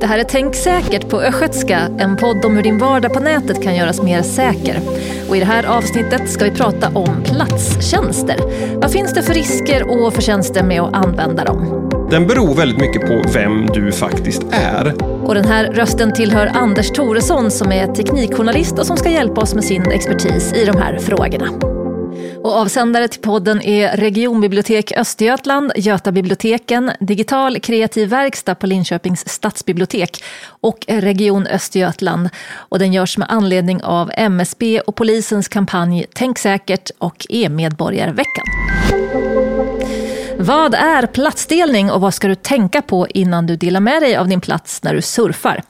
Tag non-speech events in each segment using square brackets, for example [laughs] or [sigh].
Det här är Tänk säkert på östgötska, en podd om hur din vardag på nätet kan göras mer säker. Och I det här avsnittet ska vi prata om platstjänster. Vad finns det för risker och förtjänster med att använda dem? Den beror väldigt mycket på vem du faktiskt är. Och den här rösten tillhör Anders Thoresson som är teknikjournalist och som ska hjälpa oss med sin expertis i de här frågorna. Och avsändare till podden är Regionbibliotek Östergötland, Götabiblioteken, Digital kreativ verkstad på Linköpings stadsbibliotek och Region Östergötland. Och den görs med anledning av MSB och polisens kampanj Tänk säkert och e-medborgarveckan. Vad är platsdelning och vad ska du tänka på innan du delar med dig av din plats när du surfar?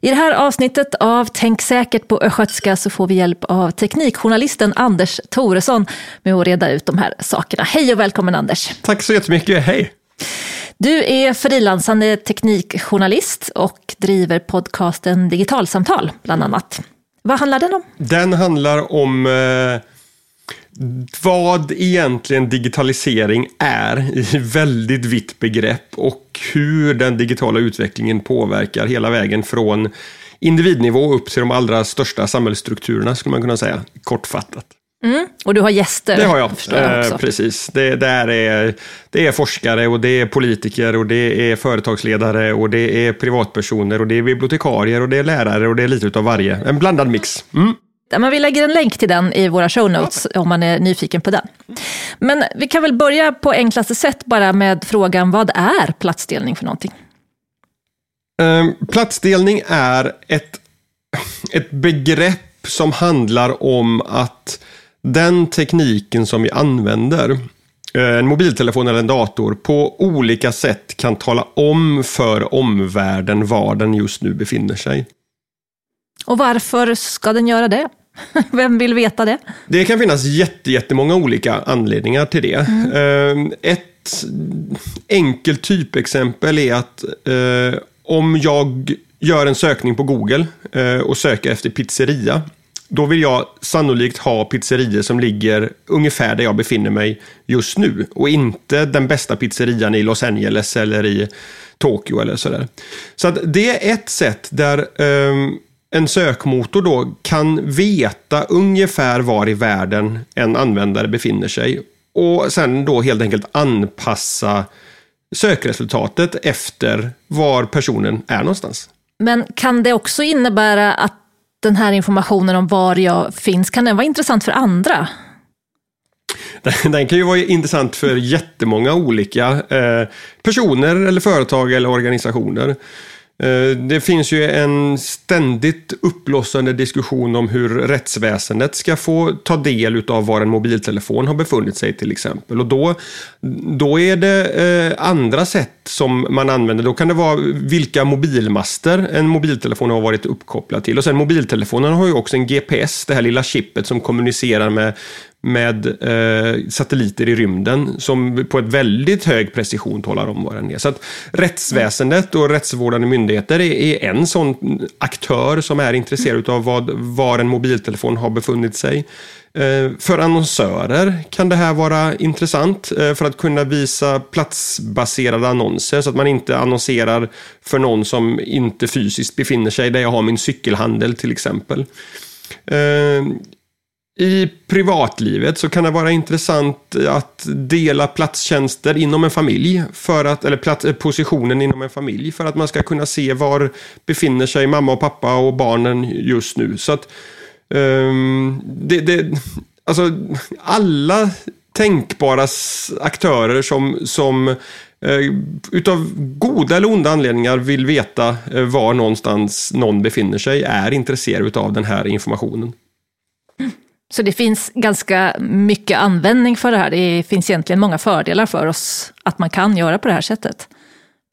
I det här avsnittet av Tänk säkert på östgötska så får vi hjälp av teknikjournalisten Anders Thoresson med att reda ut de här sakerna. Hej och välkommen Anders! Tack så jättemycket, hej! Du är frilansande teknikjournalist och driver podcasten Digitalsamtal bland annat. Vad handlar den om? Den handlar om eh vad egentligen digitalisering är i väldigt vitt begrepp och hur den digitala utvecklingen påverkar hela vägen från individnivå upp till de allra största samhällsstrukturerna skulle man kunna säga, kortfattat. Mm, och du har gäster. Det har jag, jag eh, precis. Det, där är, det är forskare och det är politiker och det är företagsledare och det är privatpersoner och det är bibliotekarier och det är lärare och det är lite utav varje. En blandad mix. Mm. Men vi lägger en länk till den i våra show notes om man är nyfiken på den. Men vi kan väl börja på enklaste sätt bara med frågan vad är platsdelning för någonting? Um, platsdelning är ett, ett begrepp som handlar om att den tekniken som vi använder, eh, en mobiltelefon eller en dator, på olika sätt kan tala om för omvärlden var den just nu befinner sig. Och varför ska den göra det? [laughs] Vem vill veta det? Det kan finnas jättemånga olika anledningar till det. Mm. Ett enkelt typexempel är att eh, om jag gör en sökning på Google eh, och söker efter pizzeria, då vill jag sannolikt ha pizzerior som ligger ungefär där jag befinner mig just nu och inte den bästa pizzerian i Los Angeles eller i Tokyo eller sådär. Så det är ett sätt där um, en sökmotor då kan veta ungefär var i världen en användare befinner sig och sen då helt enkelt anpassa sökresultatet efter var personen är någonstans. Men kan det också innebära att den här informationen om var jag finns, kan den vara intressant för andra? Den kan ju vara intressant för jättemånga olika eh, personer eller företag eller organisationer. Eh, det finns ju en ständigt uppblossande diskussion om hur rättsväsendet ska få ta del av var en mobiltelefon har befunnit sig till exempel. Och då, då är det eh, andra sätt som man använder. Då kan det vara vilka mobilmaster en mobiltelefon har varit uppkopplad till. Och sen mobiltelefonen har ju också en GPS, det här lilla chippet som kommunicerar med med eh, satelliter i rymden som på ett väldigt hög precision talar om var den är. Så att rättsväsendet och rättsvårdande myndigheter är, är en sån aktör som är intresserad av vad, var en mobiltelefon har befunnit sig. Eh, för annonsörer kan det här vara intressant eh, för att kunna visa platsbaserade annonser så att man inte annonserar för någon som inte fysiskt befinner sig där jag har min cykelhandel till exempel. Eh, i privatlivet så kan det vara intressant att dela platstjänster inom en familj, för att, eller plats, eh, positionen inom en familj, för att man ska kunna se var befinner sig mamma och pappa och barnen just nu. Så att um, det, det, alltså alla tänkbara aktörer som, som uh, utav goda eller onda anledningar vill veta uh, var någonstans någon befinner sig är intresserade av den här informationen. Så det finns ganska mycket användning för det här. Det finns egentligen många fördelar för oss att man kan göra på det här sättet.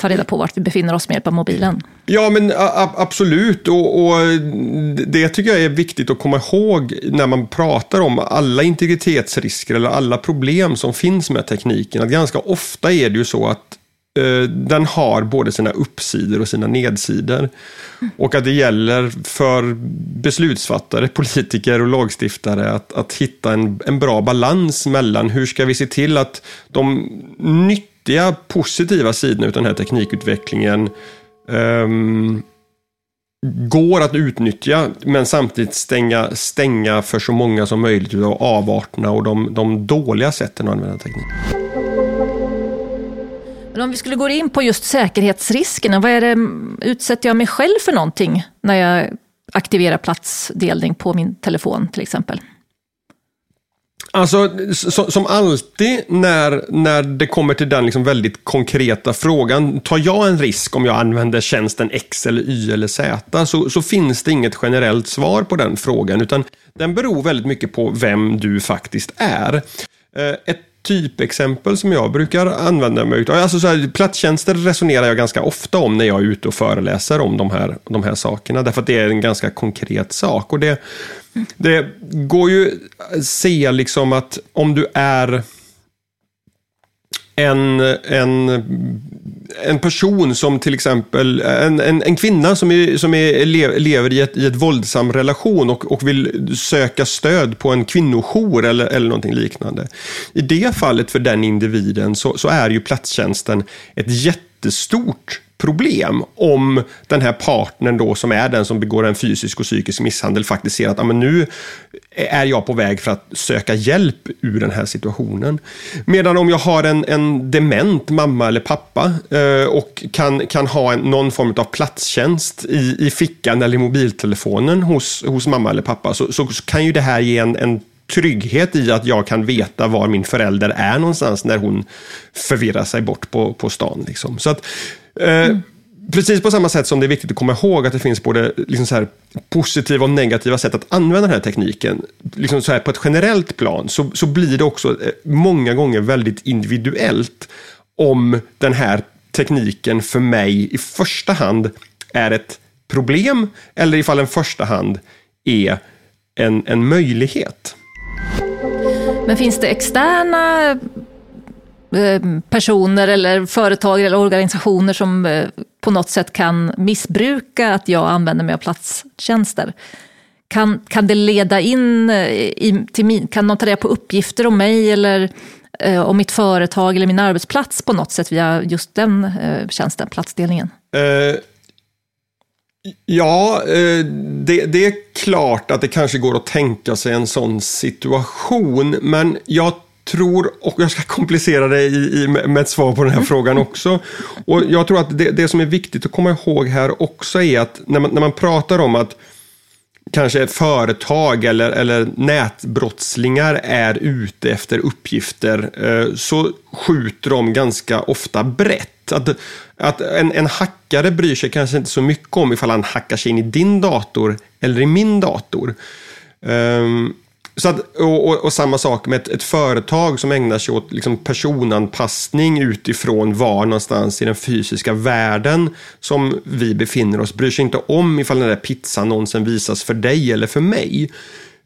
Ta reda på vart vi befinner oss med hjälp av mobilen. Ja, men absolut. Och, och, det tycker jag är viktigt att komma ihåg när man pratar om alla integritetsrisker eller alla problem som finns med tekniken. Att ganska ofta är det ju så att Eh, den har både sina uppsidor och sina nedsidor. Och att det gäller för beslutsfattare, politiker och lagstiftare att, att hitta en, en bra balans mellan hur ska vi se till att de nyttiga, positiva sidorna av den här teknikutvecklingen um, går att utnyttja men samtidigt stänga, stänga för så många som möjligt av avarterna och de, de dåliga sätten att använda teknik. Men om vi skulle gå in på just säkerhetsriskerna, vad är det, utsätter jag mig själv för någonting när jag aktiverar platsdelning på min telefon till exempel? Alltså, som alltid när, när det kommer till den liksom väldigt konkreta frågan, tar jag en risk om jag använder tjänsten X eller Y eller Z, så, så finns det inget generellt svar på den frågan, utan den beror väldigt mycket på vem du faktiskt är. Eh, ett typexempel som jag brukar använda mig av. Alltså så här, platstjänster resonerar jag ganska ofta om när jag är ute och föreläser om de här, de här sakerna. Därför att det är en ganska konkret sak. Och det, det går ju att se liksom att om du är en, en, en person som till exempel, en, en, en kvinna som, är, som är, lever i ett, i ett våldsam relation och, och vill söka stöd på en kvinnojour eller, eller någonting liknande. I det fallet för den individen så, så är ju platstjänsten ett jättestort problem om den här partnern då som är den som begår en fysisk och psykisk misshandel faktiskt ser att ah, men nu är jag på väg för att söka hjälp ur den här situationen. Medan om jag har en, en dement mamma eller pappa eh, och kan, kan ha en, någon form av platstjänst i, i fickan eller i mobiltelefonen hos, hos mamma eller pappa så, så kan ju det här ge en, en trygghet i att jag kan veta var min förälder är någonstans när hon förvirrar sig bort på, på stan. Liksom. Så att mm. Precis på samma sätt som det är viktigt att komma ihåg att det finns både liksom så här positiva och negativa sätt att använda den här tekniken. Liksom så här på ett generellt plan så, så blir det också eh, många gånger väldigt individuellt om den här tekniken för mig i första hand är ett problem eller ifall den första hand är en, en möjlighet. Men finns det externa Eh, personer eller företag eller organisationer som eh, på något sätt kan missbruka att jag använder mig av platstjänster. Kan, kan det leda in eh, i, till min, kan de ta reda på uppgifter om mig eller eh, om mitt företag eller min arbetsplats på något sätt via just den eh, tjänsten, platsdelningen? Uh, ja, det, det, är klart att det kanske går att tänka sig en sån situation, men jag tror, och jag ska komplicera det i, i, med ett svar på den här frågan också. Och jag tror att det, det, som är viktigt att komma ihåg här också är att när man, när man pratar om att kanske företag eller, eller nätbrottslingar är ute efter uppgifter eh, så skjuter de ganska ofta brett. Att, att en, en hackare bryr sig kanske inte så mycket om ifall han hackar sig in i din dator eller i min dator. Um, så att, och, och, och, samma sak med ett, ett, företag som ägnar sig åt liksom personanpassning utifrån var någonstans i den fysiska världen som vi befinner oss. Bryr sig inte om ifall den där pizzannonsen visas för dig eller för mig.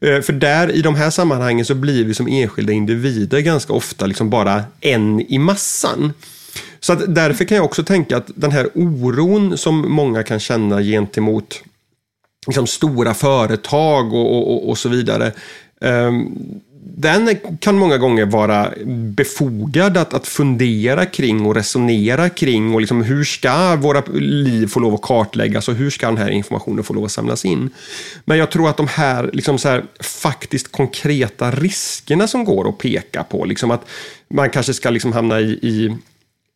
Eh, för där i de här sammanhangen så blir vi som enskilda individer ganska ofta liksom bara en i massan. Så att därför kan jag också tänka att den här oron som många kan känna gentemot liksom stora företag och, och, och så vidare. Ehm, den kan många gånger vara befogad att, att fundera kring och resonera kring och liksom hur ska våra liv få lov att kartläggas och hur ska den här informationen få lov att samlas in. Men jag tror att de här, liksom så här faktiskt konkreta riskerna som går att peka på, liksom att man kanske ska liksom hamna i, i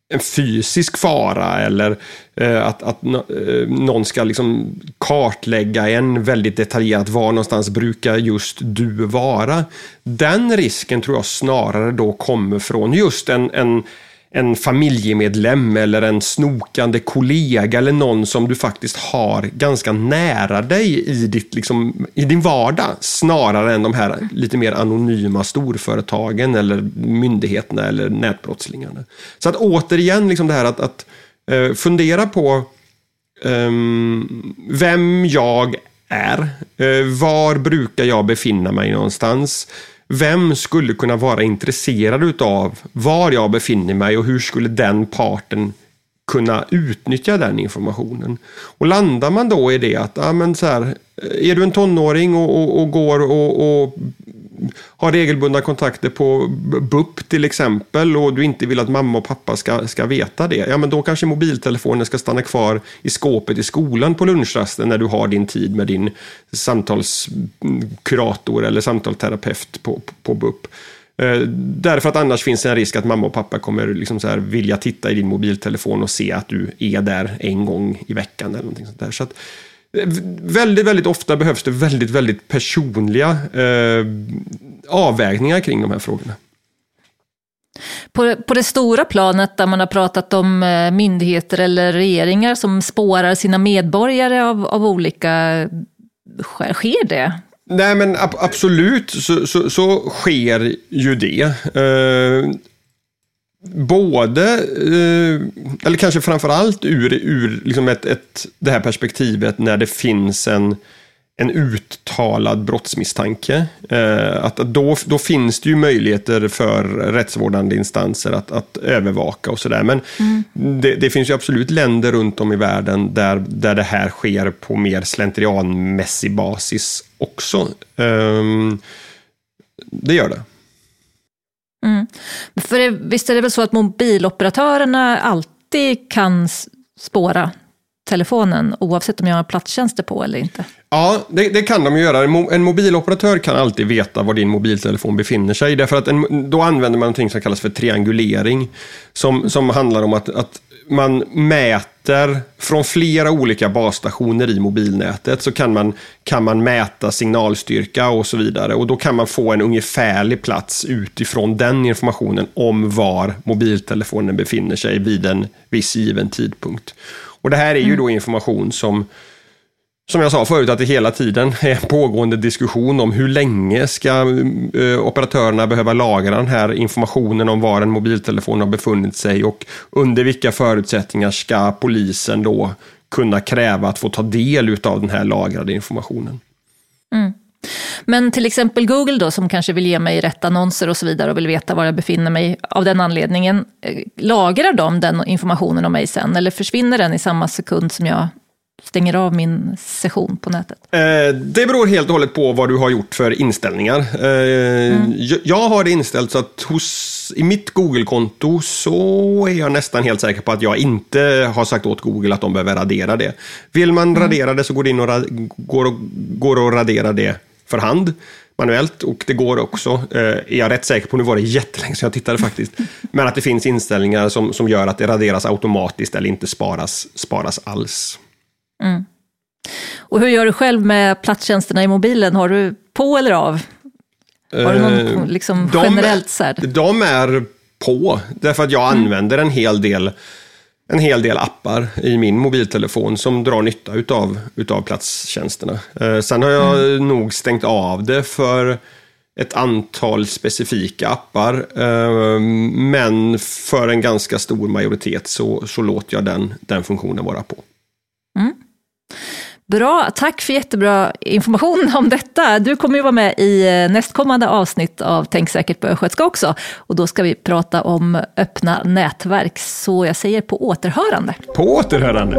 en fysisk fara eller eh, att, att eh, någon ska liksom kartlägga en väldigt detaljerat var någonstans brukar just du vara. Den risken tror jag snarare då kommer från just en, en en familjemedlem eller en snokande kollega eller någon som du faktiskt har ganska nära dig i, ditt, liksom, i din vardag snarare än de här lite mer anonyma storföretagen eller myndigheterna eller nätbrottslingarna. Så att återigen, liksom det här att, att eh, fundera på um, vem jag är. Eh, var brukar jag befinna mig någonstans? Vem skulle kunna vara intresserad utav var jag befinner mig och hur skulle den parten kunna utnyttja den informationen? Och landar man då i det att, ja men så här, är du en tonåring och, och, och går och, och har regelbundna kontakter på BUP till exempel och du inte vill att mamma och pappa ska, ska veta det, ja men då kanske mobiltelefonen ska stanna kvar i skåpet i skolan på lunchrasten när du har din tid med din samtalskurator eller samtalsterapeut på, på BUP. Eh, därför att annars finns det en risk att mamma och pappa kommer liksom så här vilja titta i din mobiltelefon och se att du är där en gång i veckan. eller någonting sånt där. Så att, eh, väldigt, väldigt ofta behövs det väldigt, väldigt personliga eh, avvägningar kring de här frågorna. På, på det stora planet där man har pratat om eh, myndigheter eller regeringar som spårar sina medborgare av, av olika sker det? Nej men ab absolut så, så, så, sker ju det. Eh, både, eh, eller kanske framförallt ur, ur liksom ett, ett, det här perspektivet när det finns en en uttalad brottsmisstanke. Eh, att då, då finns det ju möjligheter för rättsvårdande instanser att, att övervaka och sådär. Men mm. det, det, finns ju absolut länder runt om i världen där, där det här sker på mer slentrianmässig basis också. Eh, det gör det. Mm. För det, visst är det väl så att mobiloperatörerna alltid kan spåra telefonen oavsett om jag har platstjänster på eller inte? Ja, det, det, kan de göra. En mobiloperatör kan alltid veta var din mobiltelefon befinner sig. Därför att en, då använder man någonting som kallas för triangulering. Som, som handlar om att, att man mäter från flera olika basstationer i mobilnätet så kan man, kan man mäta signalstyrka och så vidare. Och då kan man få en ungefärlig plats utifrån den informationen om var mobiltelefonen befinner sig vid en viss given tidpunkt. Och det här är ju mm. då information som som jag sa förut, att det hela tiden är en pågående diskussion om hur länge ska eh, operatörerna behöva lagra den här informationen om var en mobiltelefon har befunnit sig och under vilka förutsättningar ska polisen då kunna kräva att få ta del av den här lagrade informationen. Mm. Men till exempel Google då, som kanske vill ge mig rätt annonser och så vidare och vill veta var jag befinner mig av den anledningen. Eh, lagrar de den informationen om mig sen eller försvinner den i samma sekund som jag stänger av min session på nätet? Eh, det beror helt och hållet på vad du har gjort för inställningar. Eh, mm. Jag har det inställt så att hos, i mitt Google-konto så är jag nästan helt säker på att jag inte har sagt åt Google att de behöver radera det. Vill man mm. radera det så går det in och, går, och, går att radera det för hand manuellt och det går också, eh, är jag rätt säker på, nu var det jättelänge sedan jag tittade faktiskt, [laughs] men att det finns inställningar som, som gör att det raderas automatiskt eller inte sparas, sparas alls. Mm. Och hur gör du själv med platstjänsterna i mobilen? Har du på eller av? Har du någon eh, liksom, de, generellt så här? De är på, därför att jag mm. använder en hel del en hel del appar i min mobiltelefon som drar nytta utav, utav platstjänsterna. Eh, sen har jag mm. nog stängt av det för ett antal specifika appar. Eh, men för en ganska stor majoritet så, så låter jag den, den funktionen vara på. Mm. Bra, tack för jättebra information om detta. Du kommer ju vara med i eh, nästkommande avsnitt av Tänk säkert på östgötska också. Och då ska vi prata om öppna nätverk, så jag säger på återhörande. På återhörande.